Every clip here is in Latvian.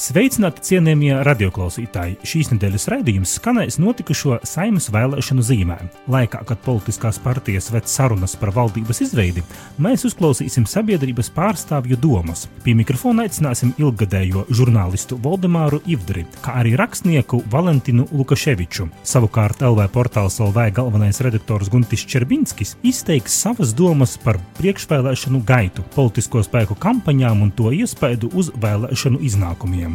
Sveicināti cienījamie radioklausītāji! Šīs nedēļas raidījums skanēs notikušo saimnes vēlēšanu zīmē. Laikā, kad politiskās partijas ved sarunas par valdības izveidi, mēs uzklausīsim sabiedrības pārstāvju domas. Pie mikrofona aicināsim ilgadējo žurnālistu Valdemāru Ivdri, kā arī rakstnieku Valentinu Lukaševiču. Savukārt LV portāls LV galvenais redaktors Guntis Čerbinskis izteiks savas domas par priekšvēlēšanu gaitu, politisko spēku kampaņām un to iespaidu uz vēlēšanu iznākumiem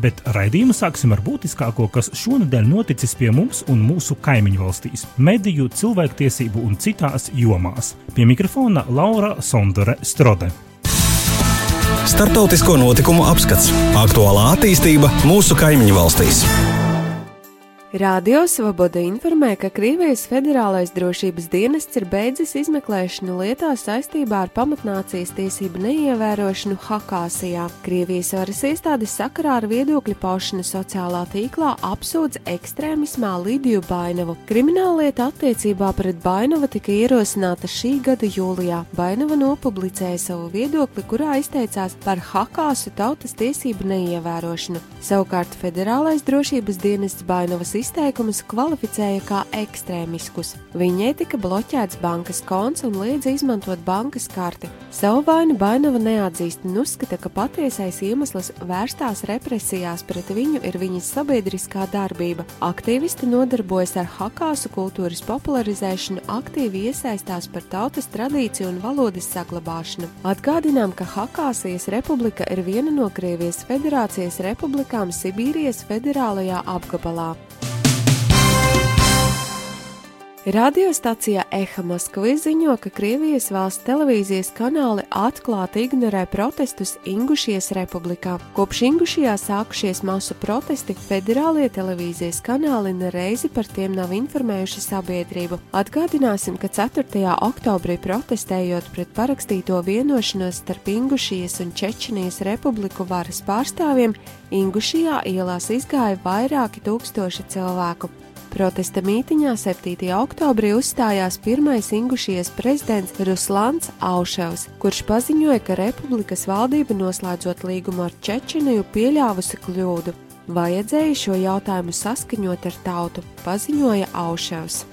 bet raidījumu sāksim ar būtiskāko, kas šonadēļ noticis pie mums un mūsu kaimiņu valstīs - mediju, cilvēktiesību un citās jomās. Pie mikrofona Laura Sondore Strode. Startautisko notikumu apskats - aktuālā attīstība mūsu kaimiņu valstīs. Radio Svoboda informē, ka Krievijas Federālais drošības dienests ir beidzis izmeklēšanu lietā saistībā ar pamatnācijas tiesību neievērošanu Hakāsijā. Krievijas varas iestādes sakarā ar viedokļu paušanu sociālā tīklā apsūdz ekstrēmismā Lidiju Bainavu. Krimināllieta attiecībā pret Bainavu tika ierosināta šī gada jūlijā. Bainava nopublicēja savu viedokli, kurā izteicās par Hakāsu tautas tiesību neievērošanu. Savukārt Federālais drošības dienests Bainavas izteikumus kvalificēja kā ekstrēmiskus. Viņai tika bloķēts bankas konts un liedz izmantot bankas karti. Savu vainu Bainava neatzīst un uzskata, ka patiesais iemesls vērstās represijās pret viņu ir viņas sabiedriskā darbība. Aktīvisti nodarbojas ar hakāsu kultūras popularizēšanu, aktīvi iesaistās par tautas tradīciju un valodas saglabāšanu. Atgādinām, ka Hakāsijas republika ir viena no Krievijas federācijas republikām Sibīrijas federālajā apgabalā. Radiostacijā Eha Moskva ziņo, ka Krievijas valsts televīzijas kanāli atklāti ignorē protestus Ingušijas republikā. Kopš Ingušijā sākušies masu protesti, federālie televīzijas kanāli nereizi par tiem nav informējuši sabiedrību. Atgādināsim, ka 4. oktobrī protestējot pret parakstīto vienošanos starp Ingušijas un Čečenijas republiku varas pārstāvjiem, Ingušijā ielās izgāja vairāki tūkstoši cilvēku. Protesta mītiņā 7. oktobrī uzstājās pirmais Ingušijas prezidents Ruslans Auševs, kurš paziņoja, ka republikas valdība noslēdzot līgumu ar Čečeniju pieļāvusi kļūdu. Vajadzēja šo jautājumu saskaņot ar tautu, paziņoja Auševs.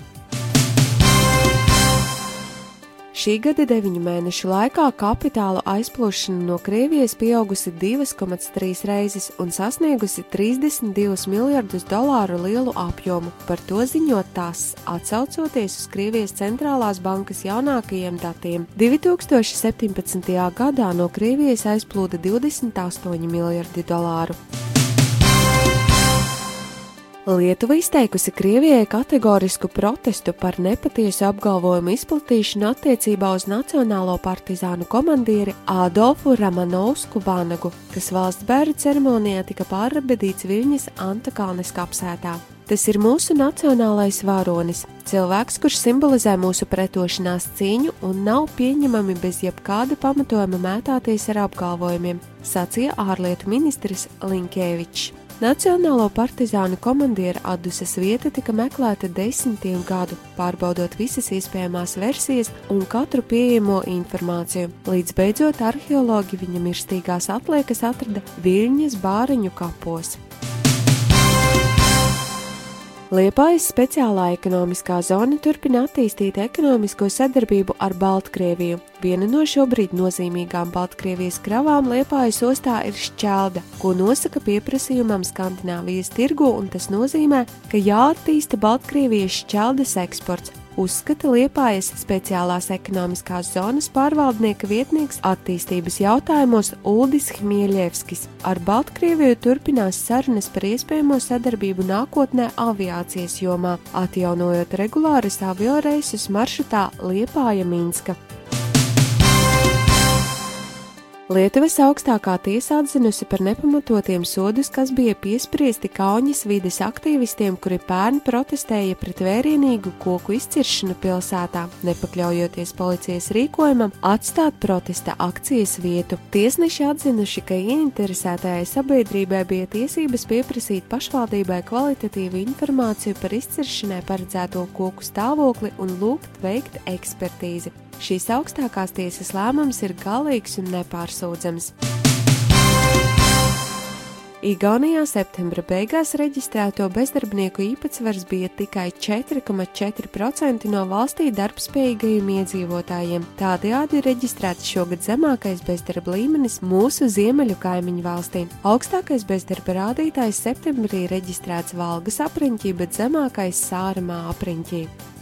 Šī gada deviņu mēnešu laikā kapitāla aizplūšana no Krievijas pieaugusi 2,3 reizes un sasniegusi 32 miljardus dolāru lielu apjomu. Par to ziņot tās, atsaucoties uz Krievijas centrālās bankas jaunākajiem datiem. 2017. gadā no Krievijas aizplūda 28 miljardi dolāru. Lietuva izteikusi Krievijai kategorisku protestu par nepatiesu apgalvojumu izplatīšanu attiecībā uz Nacionālo partizānu komandieri Ādolfu Ramanovsku Vanagu, kas valsts bērnu ceremonijā tika pārrabedīts Viļņas Antakānes kapsētā. Tas ir mūsu nacionālais varonis, cilvēks, kurš simbolizē mūsu pretošanās cīņu un nav pieņemami bez jebkāda pamatojuma mētāties ar apgalvojumiem, sacīja ārlietu ministrs Linkēvičs. Nacionālo partizānu komandiera atduses vieta tika meklēta desmitiem gadu, pārbaudot visas iespējamās versijas un katru pieejamo informāciju, līdz beidzot arheologi viņa mirstīgās atliekas atrada Viļņas bāriņu kapos. Liepājas speciālā ekonomiskā zona turpina attīstīt ekonomisko sadarbību ar Baltkrieviju. Viena no šobrīd nozīmīgām Baltkrievijas kravām Liepājas ostā ir šķelda, ko nosaka pieprasījumam Skandināvijas tirgu, un tas nozīmē, ka jāattīsta Baltkrievijas šķeldes eksports, uzskata Liepājas speciālās ekonomiskās zonas pārvaldnieka vietnieks attīstības jautājumos Uldis Hmieļevskis. Ar Baltkrieviju turpinās sarunas par iespējamo sadarbību nākotnē aviācijas jomā, atjaunojot regulāras avioreisus maršrutā Liepāja Minska. Lietuvas augstākā tiesa atzinusi par nepamatotiem sodus, kas bija piespriesti Kauņas vides aktīvistiem, kuri pērn protestēja pret vērienīgu koku izciršanu pilsētā, nepakļaujoties policijas rīkojumam atstāt protesta akcijas vietu. Tiesneši atzinuši, ka ieinteresētajai sabiedrībai bija tiesības pieprasīt pašvaldībai kvalitatīvu informāciju par izciršanai paredzēto koku stāvokli un lūgt veikt ekspertīzi. Šīs augstākās tiesas lēmums ir galīgs un nepārsūdzams. Igaunijā septembra beigās reģistrēto bezdarbnieku īpatsvars bija tikai 4,4% no valstī darbspējīgajiem iedzīvotājiem. Tādējādi ir reģistrēts šogad zemākais bezdarba līmenis mūsu ziemeļu kaimiņu valstī. Augstākais bezdarba rādītājs septembrī reģistrēts Valgas apriņķī, bet zemākais Sārumā apriņķī.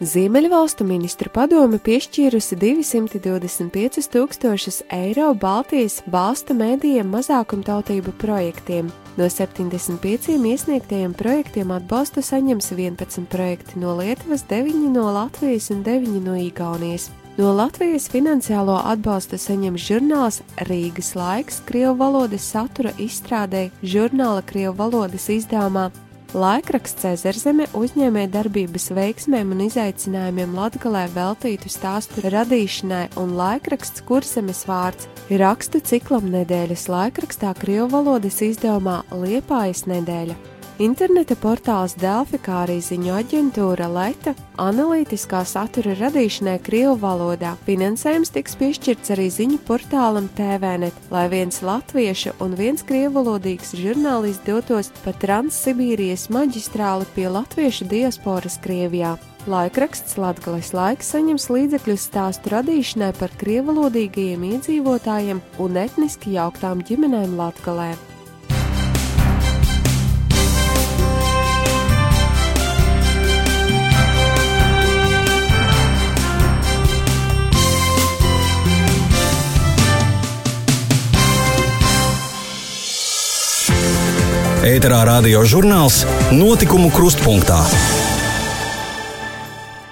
Ziemeļvalstu ministru padome piešķīrusi 225 tūkstošus eiro Baltijas valstu mēdījiem mazākumtautību projektiem. No 75 iesniegtajiem projektiem atbalstu saņems 11 projekti no Lietuvas, 9 no Latvijas un 9 no Igaunijas. No Latvijas finansiālo atbalstu saņem žurnāls Rīgas laiks Krievu valodas satura izstrādē, žurnāla Krievu valodas izdevumā Laikraksts Cezarzeme uzņēmē darbības veiksmēm un izaicinājumiem Latgalē veltītu stāstu radīšanai un laikraksts Kursemes vārds ir rakstu ciklam nedēļas laikrakstā Krievu valodas izdevumā Liepājas nedēļa. Interneta portāls Delfi, kā arī ziņu aģentūra Leta, analītiskā satura radīšanai Krievu valodā. Finansējums tiks piešķirts arī ziņu portālam TVNet, lai viens latviešu un viens krievalodīgs žurnālists dotos pa Transsibīrijas maģistrāli pie latviešu diasporas Krievijā. Laikraksts Latvijas laiks saņems līdzekļus stāstu radīšanai par krievalodīgajiem iedzīvotājiem un etniski jauktām ģimenēm Latgalē. Ēterā radio žurnāls Notikumu krustpunktā.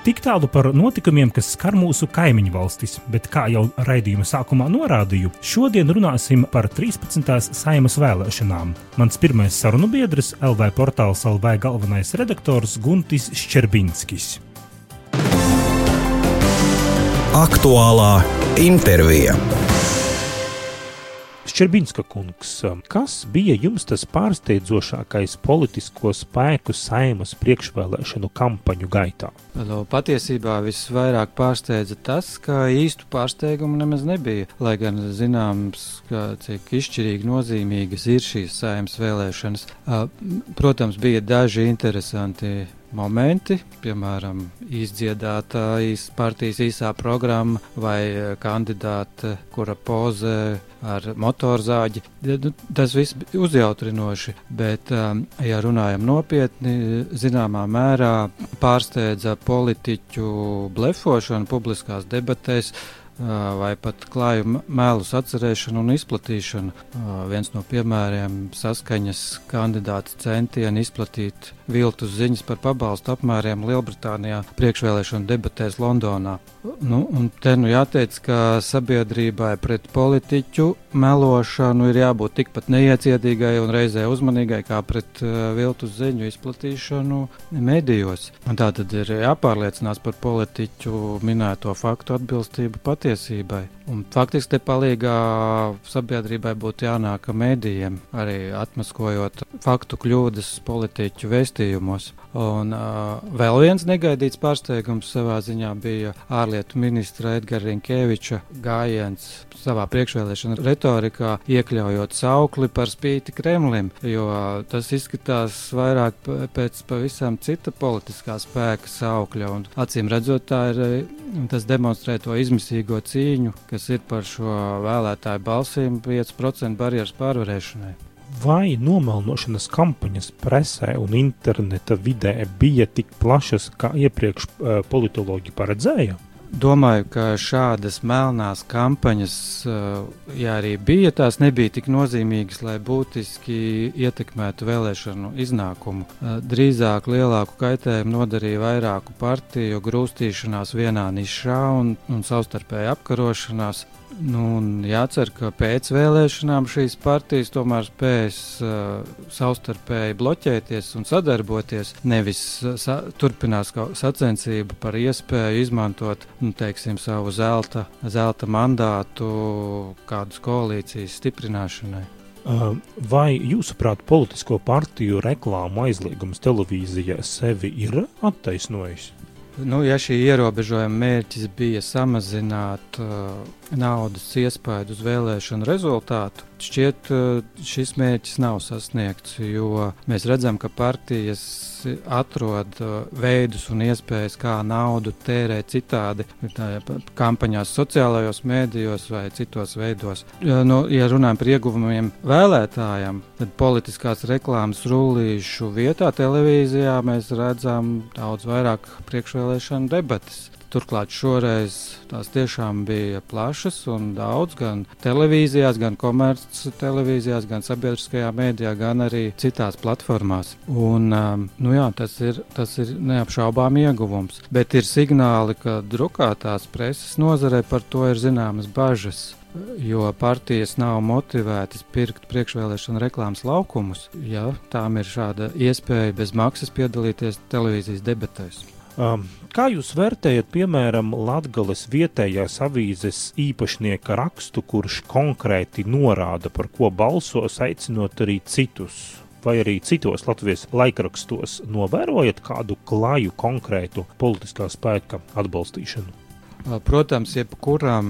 Tik tālu par notikumiem, kas skar mūsu kaimiņu valstis, bet kā jau raidījuma sākumā norādīju, šodien runāsim par 13. saimas vēlēšanām. Mans pirmais sarunu biedrs, LV portāls LV galvenais redaktors Guntis Ščerbinskis. Aktuālā intervija. Šķerbinska kungs, kas bija jums tas pārsteidzošākais politisko spēku saimas priekšvēlēšanu kampaņu gaitā? No, patiesībā visvairāk pārsteidza tas, ka īstu pārsteigumu nemaz nebija. Lai gan zināms, ka, cik izšķirīgi nozīmīgas ir šīs saimas vēlēšanas. Protams, bija daži interesanti momenti, piemēram, izdziedāta īs, partijas īsā programma vai e, kandidāte, kura pozē ar motorzāģi. Nu, tas viss bija uzjautrinoši, bet, ja runājam nopietni, zināmā mērā pārsteidza politiķu blefošanu publiskās debatēs vai pat klāju mēlus atcerēšanu un izplatīšanu. Viens no piemēriem - saskaņas kandidāts centieni izplatīt viltus ziņas par pabalstu apmēriem Lielbritānijā priekšvēlēšanu debatēs Londonā. Nu, te nu jāteic, ka sabiedrībai pret politiķu melošanu ir jābūt tikpat neiecietīgai un reizē uzmanīgai kā pret viltus ziņu izplatīšanu medijos. Un tā tad ir jāpārliecinās par politiķu minēto faktu atbilstību patiesībai. Un faktiski te palīgā sabiedrībai būtu jānāk mēdījiem, arī atmaskojot faktu kļūdas politiķu vēstījumos. Un uh, vēl viens negaidīts pārsteigums savā ziņā bija ārlietu ministra Edgara Rinkēviča gājiens savā priekšvēlēšana retorikā, iekļaujot saukli par spīti Kremlim, jo tas izskatās vairāk pēc pavisam cita politiskā spēka saukļa. Un, acīm redzot, ir, tas demonstrē to izmisīgo cīņu, kas ir par šo vēlētāju balsīm 5% barjeras pārvarēšanai. Vai nomelnošanas kampaņas presē un interneta vidē bija tik plašas, kā iepriekš uh, politologi paredzēja? Domāju, ka šādas melnās kampaņas, ja arī bija, tās nebija tik nozīmīgas, lai būtiski ietekmētu vēlēšanu iznākumu. Drīzāk lielāku kaitējumu nodarīja vairāku partiju grūstīšanās vienā nišā un, un savstarpēja apkarošanās. Nu, jācer, ka pēc vēlēšanām šīs partijas tomēr spēs uh, savstarpēji bloķēties un sadarboties. Nevis sa turpinās sacensību par iespēju izmantot nu, teiksim, savu zelta, zelta mandātu kādas koalīcijas stiprināšanai. Vai jūsuprāt, politisko partiju reklāmu aizliegums televīzijā sevi ir attaisnojis? Nu, ja šī ierobežojuma mērķis bija samazināt uh, naudas iespaidu uz vēlēšanu rezultātu, šķiet, uh, šis mērķis nav sasniegts, jo mēs redzam, ka partijas atrod uh, veidus un iespējas, kā naudu tērēt citādi, kampaņās, sociālajos mēdījos vai citos veidos. Nu, ja runājam par ieguvumiem vēlētājiem, tad politiskās reklāmas rullīšu vietā televīzijā mēs redzam daudz vairāk priekšvēlēšanu debatas. Turklāt šoreiz tās tiešām bija plašas un daudz gan televīzijās, gan komerces televīzijās, gan sabiedriskajā mēdījā, gan arī citās platformās. Un, um, nu jā, tas, ir, tas ir neapšaubām ieguvums. Bet ir signāli, ka drukātās preses nozarē par to ir zināmas bažas jo partijas nav motivētas pirkt priekšvēlēšana reklāmas laukumus, ja tām ir šāda iespēja bez maksas piedalīties televīzijas debatēs. Um, kā jūs vērtējat, piemēram, Latvijas vietējās avīzes īpašnieka rakstu, kurš konkrēti norāda, par ko balsos, aicinot arī citus? Vai arī citos Latvijas laikrakstos novērojat kādu klaju konkrētu politiskā spēka atbalstīšanu? Protams, jebkuram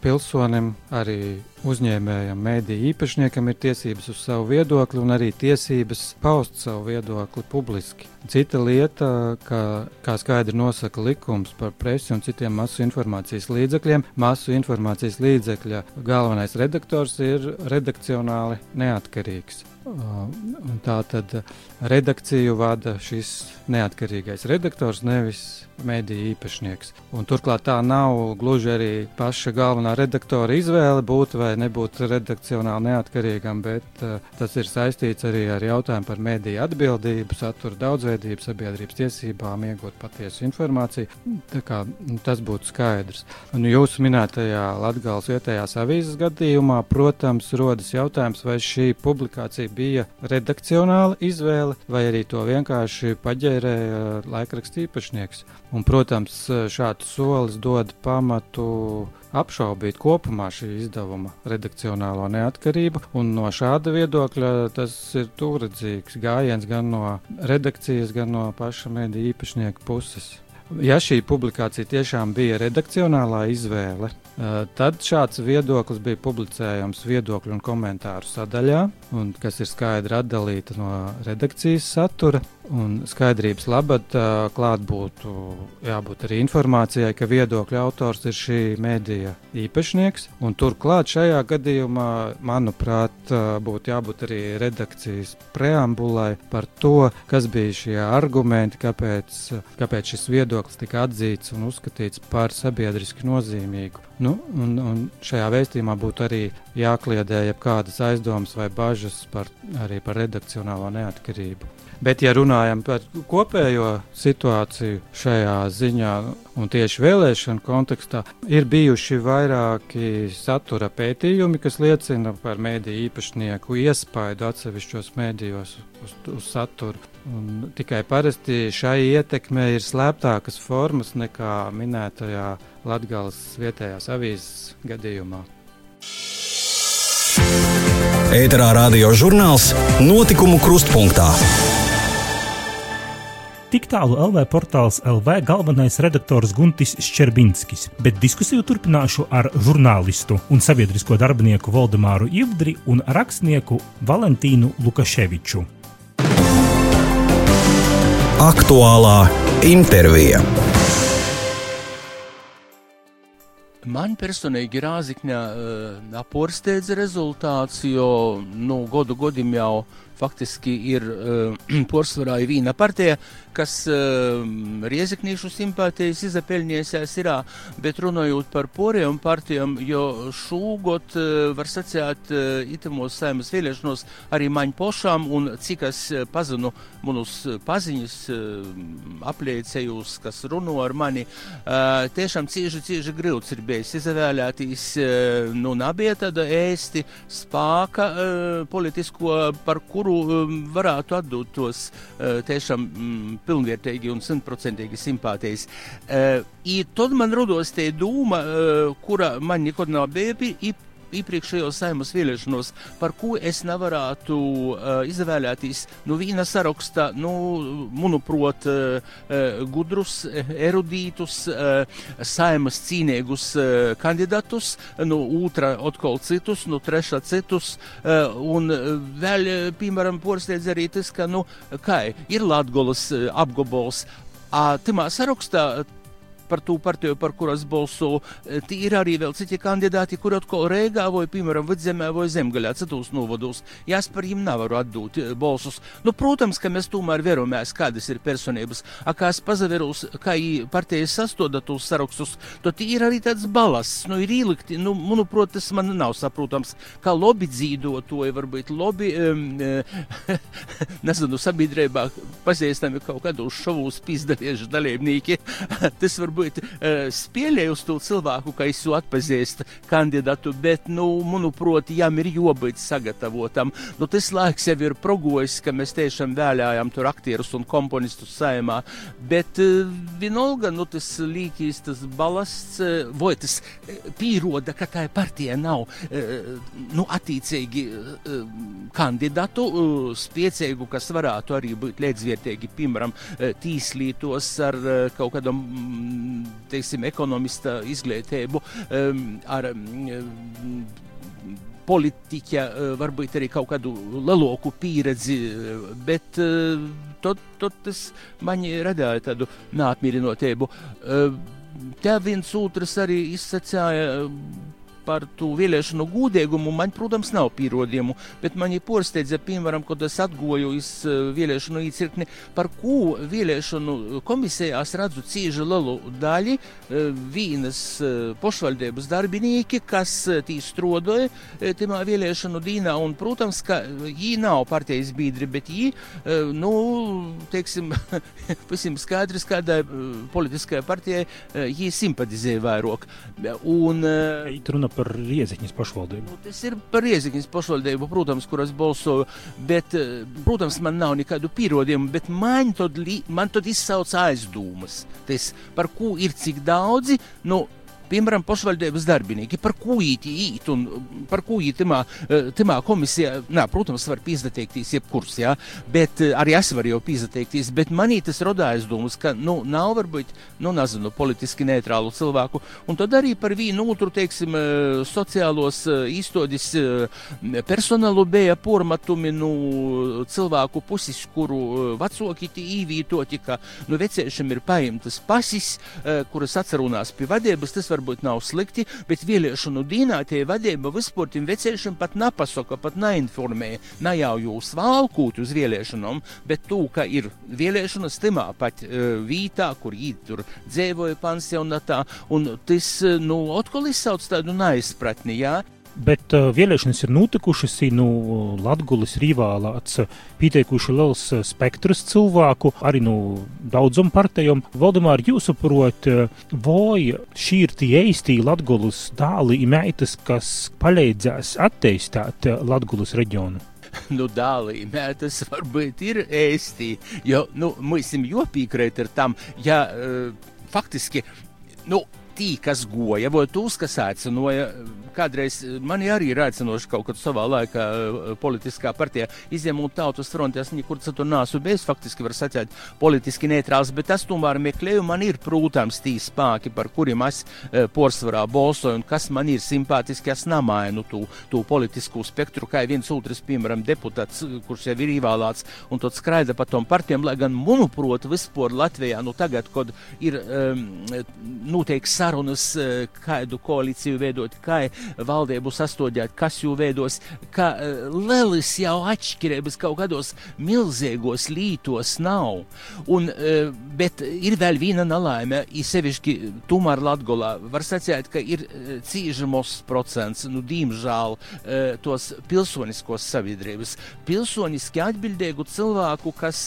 pilsonim, arī uzņēmējam, mēdīju īpašniekam ir tiesības uz savu viedokli un arī tiesības paust savu viedokli publiski. Cita lieta, ka, kā skaidri nosaka likums par presi un citiem masu informācijas līdzekļiem, masu informācijas līdzekļa galvenais redaktors ir redakcionāli neatkarīgs. Tā tad redakciju vada šis neatkarīgais redaktors, nevis mediju īpašnieks. Un turklāt tā nav gluži arī paša galvenā redaktora izvēle būt vai nebūt redakcionāli neatkarīgam, bet uh, tas ir saistīts arī ar jautājumu par mediju atbildību, satura daudzveidību, sabiedrības tiesībām, iegūt patiesu informāciju. Kā, nu, tas būtu skaidrs. Un jūsu minētajā Latvijas vietējās avīzes gadījumā, protams, rodas jautājums, vai šī publikācija bija redakcionāla izvēle, vai arī to vienkārši paģērēja laikraksta īpašnieks. Un, protams, šāds solis dod pamatu apšaubīt kopumā šī izdevuma redakcionālo neatkarību. No šāda viedokļa tas ir tūredzīgs gājiens gan no redakcijas, gan no paša mediju īpašnieka puses. Ja šī publikācija tiešām bija redakcionālā izvēle, Eh, tad šāds viedoklis bija publicējams viedokļu un komentāru sadaļā, un, kas ir skaidri atdalīta no redakcijas satura. Skaidrības labad klāt būtu jābūt arī informācijai, ka viedokļu autors ir šī mēdīja īpašnieks. Turklāt šajā gadījumā, manuprāt, būtu jābūt arī redakcijas preambulai par to, kas bija šie argumenti, kāpēc, kāpēc šis viedoklis tika atzīts un uzskatīts par sabiedriski nozīmīgu. Nu, un, un šajā vēstījumā būtu arī jākliedē jebkādas aizdomas vai bažas par, arī par redakcionālo neatkarību. Bet, ja runājam par kopējo situāciju šajā ziņā, un tieši vēlēšanu kontekstā, ir bijuši vairāki satura pētījumi, kas liecina par mēdīju īpašnieku iespaidu atsevišķos mēdījos uz, uz saturu. Un tikai parasti šai ietekmei ir slēptākas formas nekā minētajā Latvijas vietējās avīzes gadījumā. Ēterā radio žurnāls Notikumu krustpunktā. Tik tālu LV portāls LV galvenais redaktors Guntis Ščerbinskis, bet diskusiju turpināšu ar žurnālistu un sabiedrisko darbinieku Valdemāru Ivdri un rakstnieku Valentīnu Lukaševiču. Aktuālā intervija. Man personīgi Rāzikņā uh, apursteidza rezultāts, jo nu, godu godim jau faktiski ir uh, porsvarā ir vīna partija, kas uh, rieziknīšu simpātijas izapelņiesies irā, bet runājot par poriem partijām, jo šūgot uh, var sacēt itamos saimas vēlēšanos arī maņ pošām un cik es pazinu munus paziņas apliecējus, kas runo ar mani, tiešām cīži, cīži grūts ir bijis. Izavēlētīs, nu, nabija tāda ēsti spāka politisko, par kuru um, varētu atdot tos uh, tiešām um, pilnvērtīgi un simtprocentīgi simpātijas. Uh, tad man rodos te dūma, uh, kura man nekad nav bijusi iepriekšējos saimas vēlēšanos, par ko es nevarētu uh, izvēlēties. No viena saraksta, nu, manuprāt, uh, gudrus, erudītus, uh, saimas cīnīgus uh, kandidatus, no otra atkal citus, no trešā citus, uh, un vēl, piemēram, porsteidz arī tas, ka, nu, kā ir Latgolas uh, apgabals, a, timā sarakstā par to partiju, par kuras balso. E, ir arī vēl citi kandidāti, kur atkal Rīgā vai, piemēram, Vidzemē vai Zemgaļā, citos novados. Jās par viņiem nevaru atdot e, balsus. Nu, protams, ka mēs tomēr veromies, kādas ir personības. A kā es pazaverus, kā partijas sastoda tos sarakstus, tad ir arī tāds balasts. Nu, ir ielikti, nu, manuprāt, tas man nav saprotams, kā lobby dzīvotoji, varbūt lobby, um, nezinu, sabiedrībā pazīstami kaut kādos šovus pizdaliešu dalībnieki. tas var varbūt uh, spēlēju uz to cilvēku, ka es jau atpazīstu kandidātu, bet, nu, manuprāt, jām ir jābūt sagatavotam. Nu, tas laiks jau ir progojis, ka mēs tiešām vēlējām tur aktierus un komponistus saimā, bet uh, vienalga, nu, tas līkīs, tas balasts, uh, vai tas pīroda, ka tā partija nav, uh, nu, attiecīgi uh, kandidātu uh, spiecīgu, kas varētu arī būt līdzvērtīgi, piemēram, tīslītos ar uh, kaut kādam teiksim, ekonomista izglītību, ar politiķa, eh, varbūt arī kaut kādu lielāku pieredzi, bet eh, tad, tad tas man radīja tādu neapmierinotību. Eh, Te viens otrs arī izsacīja par to vēlēšanu gudrīgumu man, protams, nav pierādījumu, bet man ir porsteidza, piemēram, kad es atgoju iz eh, vēlēšanu īcirkni, par ko vēlēšanu komisijās redzu cīži lielu daļu eh, vīnas eh, pošvaldības darbinieki, kas tī strodoja timā vēlēšanu dīnā, un, protams, ka jī nav partijas biedri, bet jī, nu, teiksim, pasim skaidrs, kādai politiskajai partijai jī simpatizē vairāk. Un, It runa par Rieziņas pašvaldību. Nu, tas ir par Rieziņas pašvaldību, protams, kuras balsoju, bet, eh, protams, man nav nekādu pierādījumu, bet man tad, man tad izsauc aizdomas. Tas, par ko ir cik daudzi, nu, piemēram, pašvaldības darbinieki, par ko īti īt un par ko īt timā, eh, timā komisijā, nā, protams, var pīzdateikties jebkurs, jā, bet eh, arī es varu jau pīzdateikties, bet manī tas rodā aizdomas, ka, nu, nav varbūt, nu, nezinu, politiski neitrālu cilvēku, un tad arī par vīnu otru, teiksim, eh, sociālos īstodis personālu bija pormatumi, nu, cilvēku pusis, kuru vecāki īvītoti, ka, nu, veciešiem ir paimtas pasis, kuras atcerunās pie vadības, tas varbūt nav slikti, bet vēlēšanu dienā tie vadība vispār tiem veciešiem pat nepasaka, pat neinformē. Ne jau jūs valkūt uz vēlēšanām, bet to, ka ir vēlēšanas timā pat uh, vītā, kur īt tur dzīvoja pansionatā, un tas, nu, atkal izsauc tādu neizpratni, jā. Bet uh, vēlēšanas ir notikušas, nu, Latvijas rivālāts, pieteikuši liels spektrs cilvēku, arī nu, daudzam partijām. Valdemār, jūs saprot, vai šī ir tie īstī Latvijas dāli meitas, kas palīdzēs attīstīt Latvijas reģionu? nu, dālīmē, tas varbūt ir ēstī, jo, nu, mēs esam jopīkrēt ar tam, ja uh, faktiski, nu, tī, kas goja, vai tūs, kas aicinoja, kādreiz mani arī ir aicinoši kaut kad savā laikā eh, politiskā partijā. Izņemot tautas fronti, es nekur citur nāsu bez, faktiski var sacēt politiski neitrāls, bet es tomēr meklēju, man ir, protams, tī spāki, par kuriem es e, porsvarā balsoju, un kas man ir simpātiski, es namainu tū, tū politisku spektru, kā viens otrs, piemēram, deputāts, kurš jau ir ievēlēts, un tad skraida pa tom partijām, lai gan, manuprāt, vispār Latvijā, nu tagad, kad ir um, noteikti sarunas, kādu koalīciju veidot, kā valdību sastādīt, kas jau veidos, ka lielas jau atšķirības kaut kādos milzīgos lītos nav. Un, bet ir vēl viena nelaime, īsevišķi tomēr Latgolā var sacīt, ka ir cīžamos procents, nu, diemžēl, tos pilsoniskos sabiedrības, pilsoniski atbildīgu cilvēku, kas,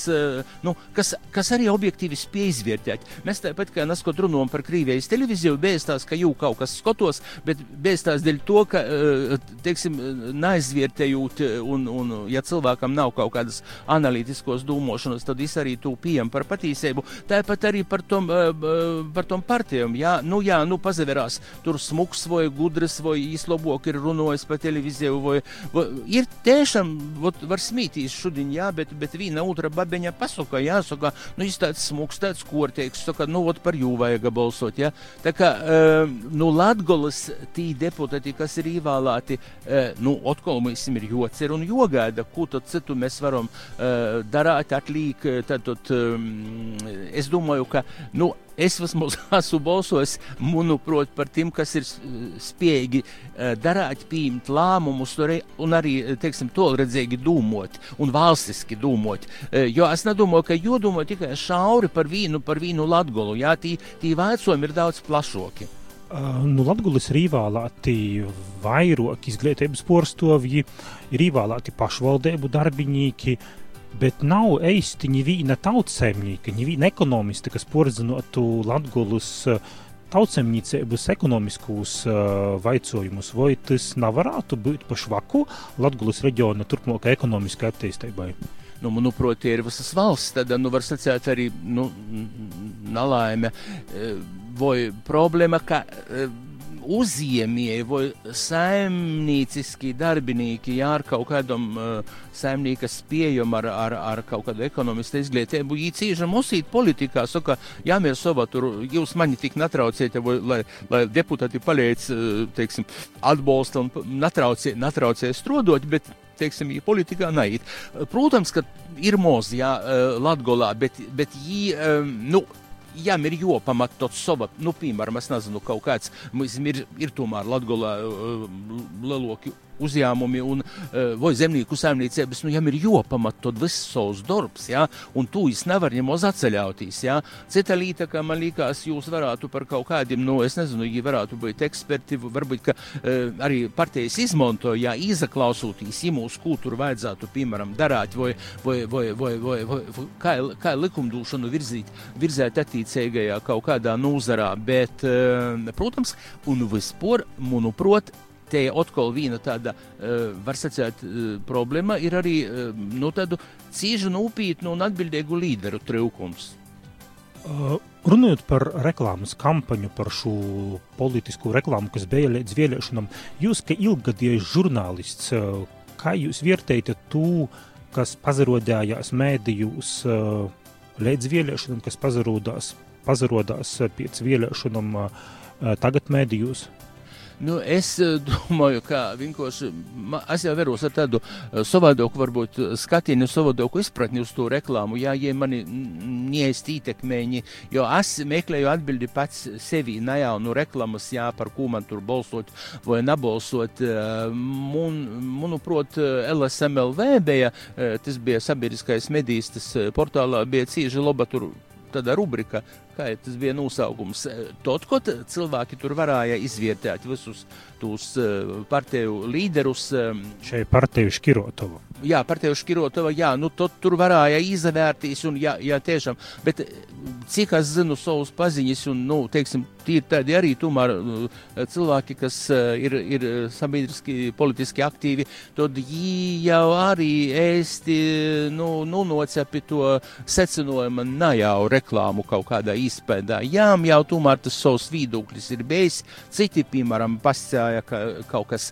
nu, kas, kas arī objektīvi spēj izvērtēt. Mēs tāpat kā neskot runājam par Krīvijas televīziju, bēstās, ka jau kaut kas skatos, bet bēstās dēļ to, ka, teiksim, neaizvērtējot, un, un ja cilvēkam nav kaut kādas analītiskos domāšanas, tad es arī to pieņemu par patīsību. Tāpat arī par tom, par tom partijām. Jā, nu jā, nu pazaverās, tur smuks vai gudrs vai īslobok ir runājis pa televīziju, vai, vai ir tiešām, var smītīs šodien, jā, bet, bet viena otra babeņa pasaka, jāsaka, nu, viņš tāds smuks, tāds korteiks, saka, nu, ot par jū vajag balsot, jā. Tā kā, uh, nu, Latgolas tī deputāti, kas ir īvālāti, uh, nu, otkal mums ir jocer un jogaida, ko tad citu mēs varam uh, darāt, atlīk, tad, tad um, es domāju, ka, nu, es vismaz esmu balsojis, manuprāt, par tiem, kas ir spējīgi uh, darīt, pieņemt lēmumus un arī, teiksim, tolredzīgi dūmot un valstiski. Uh, jo es nedomāju, ka jodomā tikai šauri par vīnu, par vīnu latgolu, jā, tī, tī vecojumi ir daudz plašāki. Uh, nu, Latvijas ir ievēlēti vairāk izglītības porstovji, ir ievēlēti pašvaldību darbinieki, bet nav īsti neviena tautsēmnieka, neviena ekonomista, kas poredzinātu Latvijas tautsemniecības ekonomiskos uh, vaicojumus, vai tas nevarētu būt pašvaku Latvijas reģiona turpmākai ekonomiskai attīstībai? nu, manuprāt, ir visas valsts, tad, nu, var sacīt arī, nu, nalaime vai problēma, ka vai saimnieciski darbinieki, ja ar kaut kādam uh, saimnieka spējam, ar, ar, ar kaut kādu ekonomistu izglītību, viņi cīžam uzsīt politikā, saka, jā, mēs savā tur, jūs mani tik natrauciet, vai, lai, lai deputāti paliec, teiksim, atbalsta un natraucie, natraucie strodot, bet teiksim, ja politikā neiet. Protams, ka ir mūzi, jā, Latgolā, bet, bet jī, nu, jām ir jopamatot sava, nu, piemēram, es nezinu, kaut kāds, mums ir, ir tomēr Latgolā leloki uzņēmumi un uh, zemnieku saimniecības, nu, jām ir jopamatot viss savs darbs, jā, un tu es nevar ņemos atceļauties, jā. Cita līta, ka man likās, jūs varētu par kaut kādiem, nu, es nezinu, ja varētu būt eksperti, varbūt, ka uh, arī partijas izmanto, jā, izaklausūtīs, ja mūsu kultūru vajadzētu, piemēram, darāt, vai, vai, vai, vai, vai, vai kā, kā likumdošanu virzīt, virzēt attīcīgajā kaut kādā nozarā, bet, uh, protams, un vispār, manuprāt, te atkal viena tāda, uh, var sacīt, uh, problēma ir arī uh, nu, tādu ciežu, nopietnu un atbildīgu līderu trūkums. Runājot par reklāmas kampaņu, par šo politisku reklāmu, kas bija līdz vēlēšanām, jūs, kā ilgadējs žurnālists, kā jūs vērtējat to, kas pazarodējās mēdījos līdz vēlēšanām, kas pazarodās, pazarodās pēc vēlēšanām tagad mēdījos? Nu, es eh, domāju, ka vienkārši es jau veros ar tādu eh, savādāku, varbūt eh, skatienu, savādāku izpratni uz to reklāmu, jā, ja mani niest ietekmēņi, jo es meklēju atbildi pats sevi, ne jau no reklāmas, jā, par ko man tur balsot vai nebalsot. Mun, manuprāt, LSMLV bija, tas bija sabiedriskais medijas, portālā bija cīži laba tur tāda rubrika, kā tas bija nosaukums. Tot, ko cilvēki tur varēja izvērtēt visus tos uh, partiju līderus. Um, Šai partiju škirotovu. Jā, partiju škirotova, jā, nu to, tur varēja izvērtīs un jā, jā, tiešām, bet cik es zinu savus paziņas un, nu, teiksim, tie ir tādi arī tomēr cilvēki, kas ir, ir sabiedriski, politiski aktīvi, tad viņi jau arī ēsti, nu, nu nocepi to secinājumu, ne jau reklāmu kaut kādā izpēdā. Jā, jau tomēr tas savs viedoklis ir bijis, citi, piemēram, pascēja, ka kaut kas,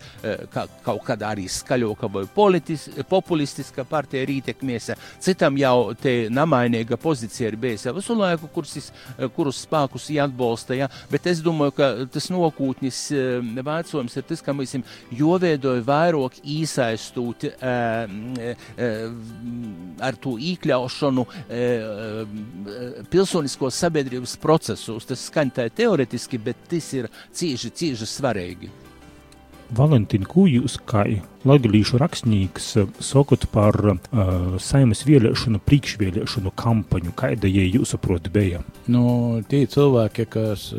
ka, kaut kādā arī skaļoka vai politis, populistiska partija ir ietekmies, citam jau te namainīga pozīcija ir bijusi visu laiku kurus, kurus spēkus jāatbalsta. Ja? Bet es domāju, ka tas nokūtnis vecojums ir tas, ka mēs joveidoju vairāk īsaistūt ar to iekļaušanu pilsonisko sabiedrības procesos. Tas skan tā teoretiski, bet tas ir cieši, cieši svarīgi. Valentīna, kā Latvijas rakstnieks sakot par uh, saimnes vēlēšanu, priekšvēlēšanu kampaņu, kāda ja jūs saprotat bija? Nu, tie cilvēki, kas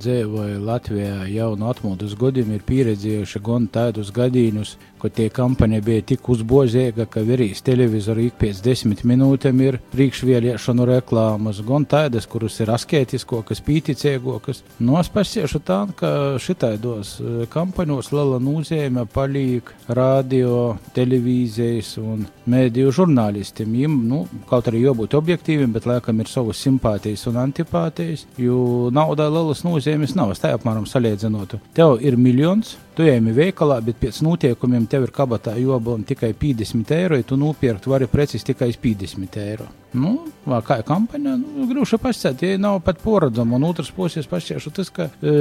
dzīvoja Latvijā jau no atmodas gadiem, ir pieredzējuši gan tādus gadījumus, ka tie kampaņa bija tik uzbozīga, ka virīs televizoru ik pēc desmit minūtēm ir priekšvēlēšanu reklāmas, gan tādas, kuras ir asketiskokas, pīticīgokas. Nu, es pasiešu tā, ka šitaidos kampaņos liela nozīme palīk radio, televīzijas un mēdīju žurnālistiem. Viņiem, nu, kaut arī jābūt objektīviem, bet laikam ir savas simpātijas un antipātijas, jo naudai lielas nozīmes nav. Es tā apmēram salīdzinotu. Tev ir miljons, tu ejam veikalā, bet pēc notiekumiem tev ir kabatā jobam tikai 50 eiro, ja tu nopirkt vari preces tikai 50 eiro. Nu, kā kampaņā, nu, grūti pasakāt, ja nav pat poradzama. Un otrs puses pašķiešu tas, ka e,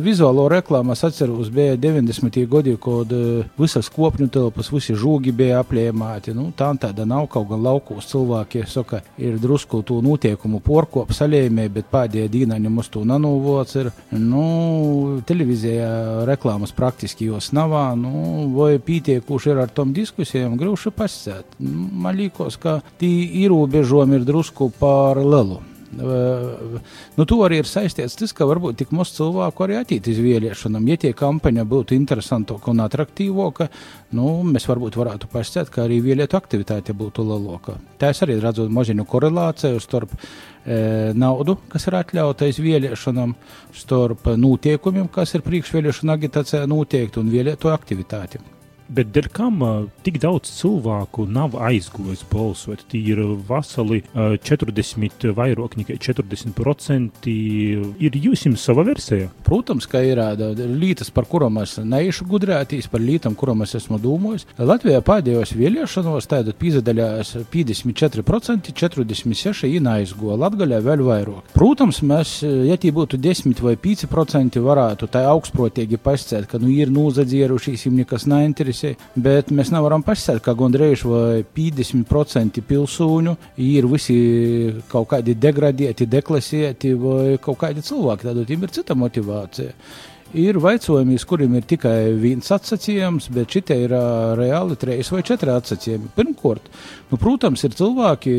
vizuālo reklāmu es atceros, bija 90. gadi, kad e, visas kopņu telpas, visi žūgi bija apliemāti. Nu, tā tāda nav kaut gan laukos cilvēki, saka, ir drusku to notiekumu porkopu saļējumē, bet pēdējā dīnaņa mums to nanovots ir. Nu, televīzijā reklāmas praktiski jos nav, nu, vai pietiekuši ir ar tom diskusijām, grūti pasakāt. Nu, man liekas, ka tī ierobežojumi ir drusku pār lielu. Nu, to arī ir saistīts tas, ka varbūt tik maz cilvēku arī attīt uz vēlēšanām. Ja tie kampaņa būtu interesantāka un attraktīvāka, nu, mēs varbūt varētu pasakāt, ka arī vēlētu aktivitāte būtu lielāka. Tā es arī redzu maziņu korelāciju starp e, naudu, kas ir atļauta iz vēlēšanām, starp notiekumiem, kas ir priekšvēlēšana agitācijā noteikti un vēlēto aktivitāti. Bet dēļ kam tik daudz cilvēku nav aizgājis balsot? Tie ir veseli uh, 40, vairāk nekā 40%. Ir jūs jums sava versija? Protams, ka ir lietas, par kurām es neiešu gudrētīs, par lietām, kurām es esmu domājis. Latvijā pēdējos vēlēšanos tātad pīzadaļās 54%, 46% ir aizgāja, Latgaļā vēl vairāk. Protams, mēs, ja tie būtu 10 vai 5%, varētu tā augstprotīgi pasciet, ka nu ir nūzadzierušies, viņiem nekas neinteresē visi, bet mēs nevaram pasakāt, ka gandrīz vai 50% pilsūņu ir visi kaut kādi degradēti, deklasēti vai kaut kādi cilvēki. Tad viņiem ir cita motivācija ir vaicojumi, kuriem ir tikai viens atsacījums, bet šitie ir uh, reāli trīs vai četri atsacījumi. Pirmkārt, nu, protams, ir cilvēki,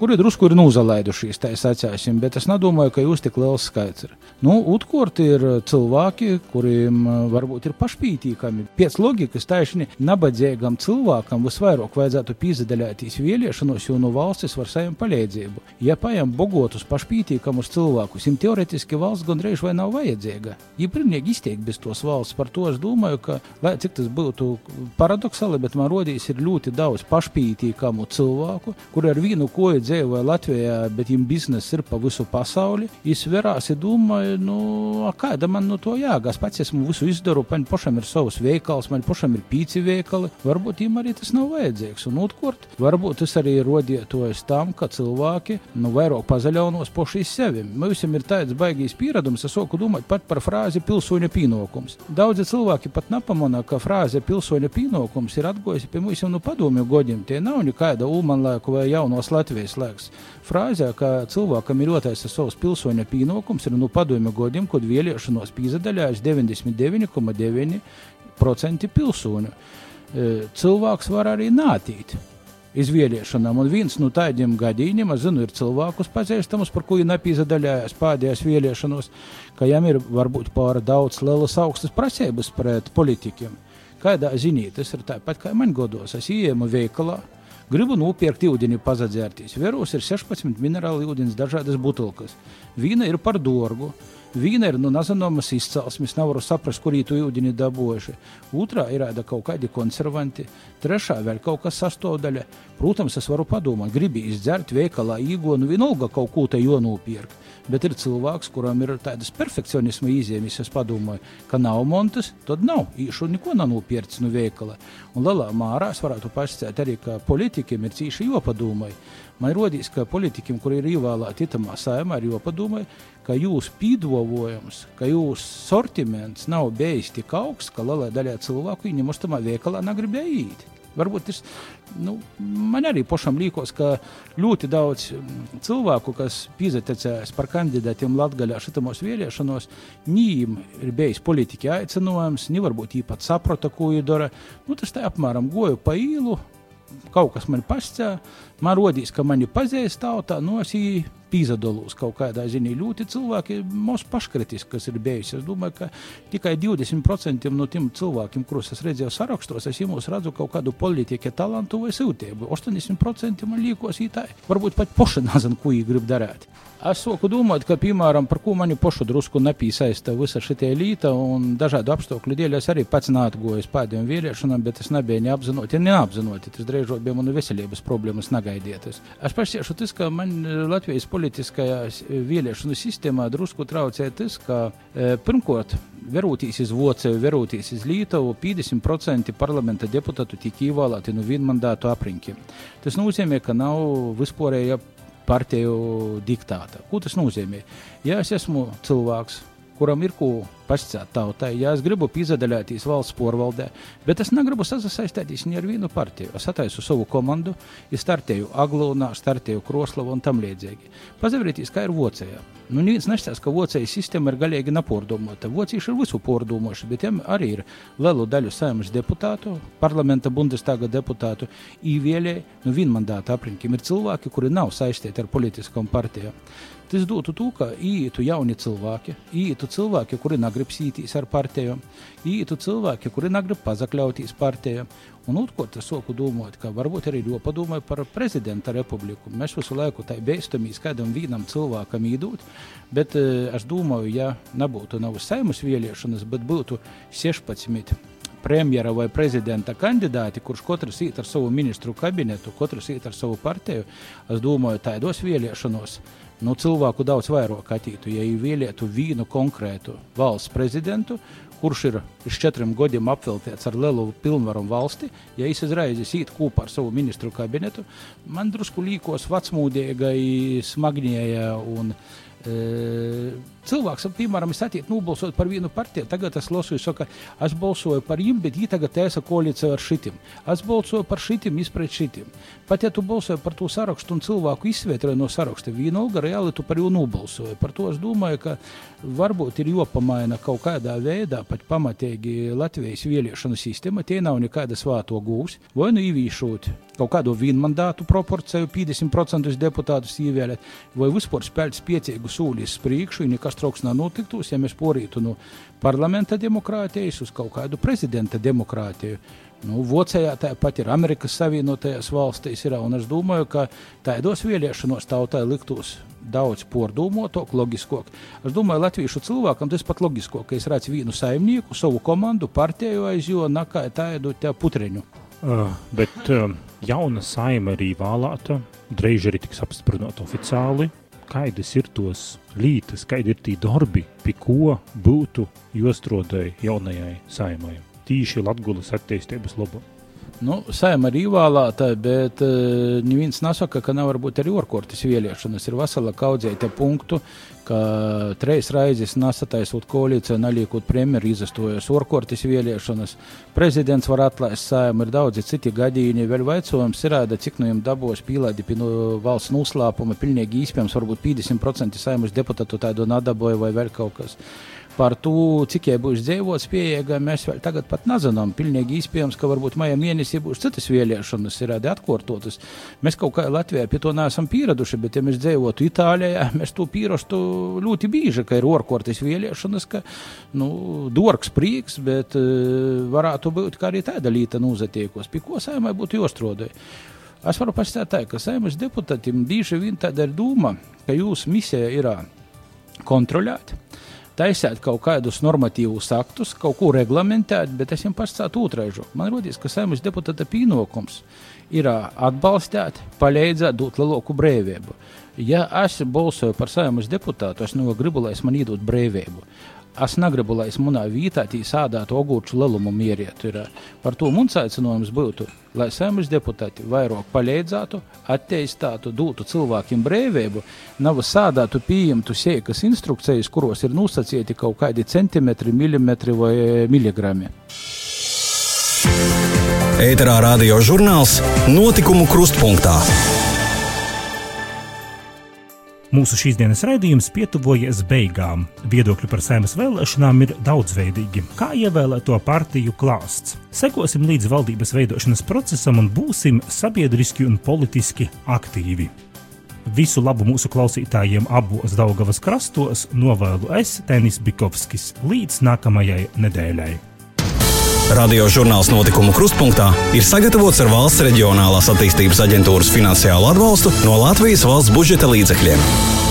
kuri drusku ir nozalaidušies, tā sacāsim, bet es nedomāju, ka jūs tik liels skaits ir. Nu, Otrkārt, ir cilvēki, kuriem uh, varbūt ir pašpītīkami. Pēc loģikas taisni nabadzīgam cilvēkam visvairāk vajadzētu pīzdaļāties vēlēšanos, jo no valstis var saņemt palīdzību. Ja paņem bogotus, pašpītīkamus cilvēkus, viņiem teoretiski valsts gandrīz vai nav vajadzīga. Ja ir pilnīgi izteikti bez tos valsts. Par to es domāju, ka, lai cik tas būtu paradoxāli, bet man rodīs ir ļoti daudz pašpītīkamu cilvēku, kuri ar vienu koju dzīvoja Latvijā, bet viņiem biznesa ir pa visu pasauli. Es verās, domāju, nu, kāda man no to jāgās. Pats esmu visu izdaru, man pašam ir savs veikals, man pašam ir pīci veikali. Varbūt viņiem arī tas nav vajadzīgs. Un otrkārt, varbūt tas arī rodietos tam, ka cilvēki nu, vairāk pazaļaunos poši sevi. Mums ir tāds baigīs pieredums, es soku domāt pat par frāzi frāzi pilsoņa pienākums. Daudzi cilvēki pat nepamanā, ka frāze pilsoņa pienākums ir atgojusi pie mums jau no padomju godiem. Tie nav nekāda ulmanlēku vai jaunos Latvijas lēks. Frāzē, ka cilvēkam ir otais savs pilsoņa pienākums, ir no padomju godiem, kad vēlēšanos pīzadaļājas 99,9% pilsoņu. E, cilvēks var arī nātīt izvēlēšanām. Un viens no tādiem gadījumiem, es zinu, ir cilvēkus pazīstamus, par kuriem nepīzadaļājās pēdējās vēlēšanos, ka jām ir varbūt pārāk daudz lielas augstas prasības pret politikiem. Kādā ziņā tas ir tāpat kā man godos. Es ienāku veikalā, gribu nopirkt ūdeni, pazadzērties. Veros ir 16 minerāli ūdens, dažādas butelkas. Vīna ir par dārgu. Vīna ir no nu, nezināmas izcelsmes, nevaru saprast, kur ītu ūdeni dabūjuši. Otrā ir ēda kaut kādi konservanti, trešā vēl kaut kas sastāvdaļa. Protams, es varu padomāt, gribi izdzert veikalā īgo, nu vienalga kaut ko te jonopirkt. Bet ir cilvēks, kuram ir tādas perfekcionisma izjēmis. Es padomāju, ka nav montas, tad nav. Īšu neko nav nopircis no veikala. Un lielā mārā es varētu pasakāt arī, ka politikiem ir cīši jopadomāj. Man rodīs, ka politikiem, kuri ir ievēlēti itamā saimā, ir jopadomāj, ka jūsu pīdovojums, ka jūsu sortiments nav bijis tik augsts, ka lielai daļai cilvēku viņam uz tamā veikalā negribēja īt. Varbūt tas nu, man arī pašam liekas, ka ļoti daudz mm, cilvēku, kas pieteicās par kandidātiem Latvijā šitamos vēlēšanos, viņiem ir bijis politiķi aicinājums, viņi varbūt īpat saprota, ko viņi dara. Nu, tas tā apmēram goju pa īlu, kaut kas man pastāv, man rodīs, ka mani pazīst tautā, no nu, es pīzadolūs kaut kādā ziņā. Ļoti cilvēki mūs paškritiski, kas ir bijuši. Es domāju, ka tikai 20% no tiem cilvēkiem, kurus es redzēju sarakstos, es jums redzu kaut kādu politiķu talantu vai sūtību. 80% man liekas, tā varbūt pat poša nezinu, ko viņi grib darīt. Es soku domāt, ka, piemēram, par ko mani pošu drusku nepiesaista visa šī līnija, un dažādu apstākļu dēļ es arī pats neatgoju pēdējiem vīriešanām, bet es nebiju neapzināti, ja neapzināti. Tas drīzāk bija manu veselības problēmas negaidietas. Es pasiešu tas, ka man Latvijas politiskajā vēlēšanu sistēmā drusku traucēja tas, ka e, pirmkārt, verūtīs uz Vociju, verūtīs uz Lītavu, 50% parlamenta deputātu tika ievēlēti no vienmandātu aprinkiem. Tas nozīmē, ka nav vispārēja partiju diktāta. Ko tas nozīmē? Ja es esmu cilvēks, kuram ir ko pasakāt tautai, ja es gribu piedalīties valsts porvaldē, bet es negribu sasaistīties ar vienu partiju. Es attaisu savu komandu, es startēju Aglūnā, startēju Kroslavā un tam līdzīgi. Pazavrieties, kā ir Vācijā. Nu, neviens nestāsta, ka Vācijas sistēma ir galīgi nepārdomāta. Vācieši ir visu pārdomājuši, bet viņiem arī ir lielu daļu saimnes deputātu, parlamenta bundestāga deputātu, īvēlēji, nu, vienmandāta aprinkiem ir cilvēki, kuri nav saistīti ar politiskām partijām. Tas dotu to, ka īetu jauni cilvēki, īetu cilvēki, kuri negrib sītīs ar partijām, īetu cilvēki, kuri negrib pazakļauties partijām. Un otrkārt, es soku domāt, ka varbūt arī padomāju par prezidenta republiku. Mēs visu laiku tā beistamies kādam vienam cilvēkam īdūt, bet uh, es domāju, ja nebūtu nav saimas vēlēšanas, bet būtu 16 premjera vai prezidenta kandidāti, kurš katrs iet ar savu ministru kabinetu, katrs iet ar savu partiju, es domāju, tādos vēlēšanos nu, cilvēku daudz vairāk attītu, ja ievēlētu vienu konkrētu valsts prezidentu, kurš ir uz četriem gadiem apveltīts ar lielu pilnvaru valsti, ja es uzreiz ietu kopā ar savu ministru kabinetu, man drusku līkos vecmūdīgai, smagnēja un e, cilvēks, piemēram, es atieku nobalsot par vienu partiju, tagad es lasu, saka, es balsoju par viņu, bet viņi tagad taisa koalīciju ar šitim. Es balsoju par šitim, izpret šitim. Pat ja tu balsoji par to sarakstu un cilvēku izsvētroji no saraksta, vienalga reāli tu par viņu nobalsoji. Par to es domāju, ka varbūt ir jopamaina kaut kādā veidā pat pamatīgi Latvijas vēlēšanu sistēma. Tie nav nekāda svāto gūs. Vai nu īvīšot kaut kādu vienmandātu proporciju, 50% deputātus ievēlēt, vai vispār spēlēt spiecīgu sūli uz priekšu, nekas nav notiktos, ja mēs porītu no parlamenta demokrātijas uz kaut kādu prezidenta demokrātiju. Nu, Vācijā tāpat ir Amerikas Savienotajās valstīs, ir, un es domāju, ka tādos vēlēšanos tautai liktos daudz pordomātāk, loģiskāk. Es domāju, latviešu cilvēkam tas pat loģiskāk, ka es redzu vienu saimnieku, savu komandu, partiju aiz jo nakā tādu putreņu. Uh, bet uh, jauna saima arī vēlēta, drīz arī tiks apstiprināta oficiāli kādas ir tos lītas, kādi ir tie darbi, pie ko būtu jostrodai jaunajai saimai. Tīši Latgulas attīstības labā. Nu, Sēma ir ievēlēta, bet uh, neviens nesaka, ka nevar būt arī orkortis vēlēšanas. Ir vesela kaudzēta punktu, ka treis raizes nesataisot koalīciju, neliekot premjeru, izastojas orkortis vēlēšanas. Prezidents var atlaist Sēmu, ir daudzi citi gadījumi. Vēl vaicojums ir, cik no jiem dabos pīlādi pie no valsts noslēpuma, pilnīgi īspējams, varbūt 50% Sēmas deputātu tādu nadaboja vai vēl kaut kas. Par to, cik jai būs dzīvots pieejama, mēs vēl tagad pat nezinām. Pilnīgi iespējams, ka varbūt maijā mēnesī būs citas vēlēšanas, ir atkārtotas. Mēs kaut kā Latvijā pie to neesam pieraduši, bet, ja mēs dzīvotu Itālijā, mēs to pierastu ļoti bieži, ka ir orkortas vēlēšanas, ka, nu, dorks prieks, bet uh, varētu būt, ka arī tāda līta nozatiekos, pie ko saimai būtu jostrodai. Es varu pastāstīt tā, ka saimnes deputātiem bieži vien tāda ir doma, ka jūsu misija ir kontrolēt taisīt kaut kādus normatīvus aktus, kaut ko reglamentēt, bet es jums pastāstīju otraižu. Man liekas, ka saimnes deputāta pienākums ir atbalstīt, palīdzēt, dot lielāku brīvību. Ja es balsoju par saimnes deputātu, es nu gribu, lai es man iedod brīvību. Es negribu, lai es manā vietā sādātu ogūču lielumu mierietu. Ir, par to mums aicinājums būtu, lai saimnes deputāti vairāk palīdzētu, attīstītu, dotu cilvēkiem brīvību, nav sādātu pieņemtu sēkas instrukcijas, kuros ir nosacīti kaut kādi centimetri, milimetri vai miligrami. Ēterā radio žurnāls Notikumu krustpunktā. Mūsu šīsdienas raidījums pietuvojas beigām. Viedokļi par sēmas vēlēšanām ir daudzveidīgi, kā ievēlēto partiju klāsts. Sekosim līdz valdības veidošanas procesam un būsim sabiedriski un politiski aktīvi. Visu labu mūsu klausītājiem abos Daugavas krastos novēlu es, Tenis Bikovskis, līdz nākamajai nedēļai. Radio žurnāls notikumu krustpunktā ir sagatavots ar valsts reģionālās attīstības aģentūras finansiālu atbalstu no Latvijas valsts budžeta līdzekļiem.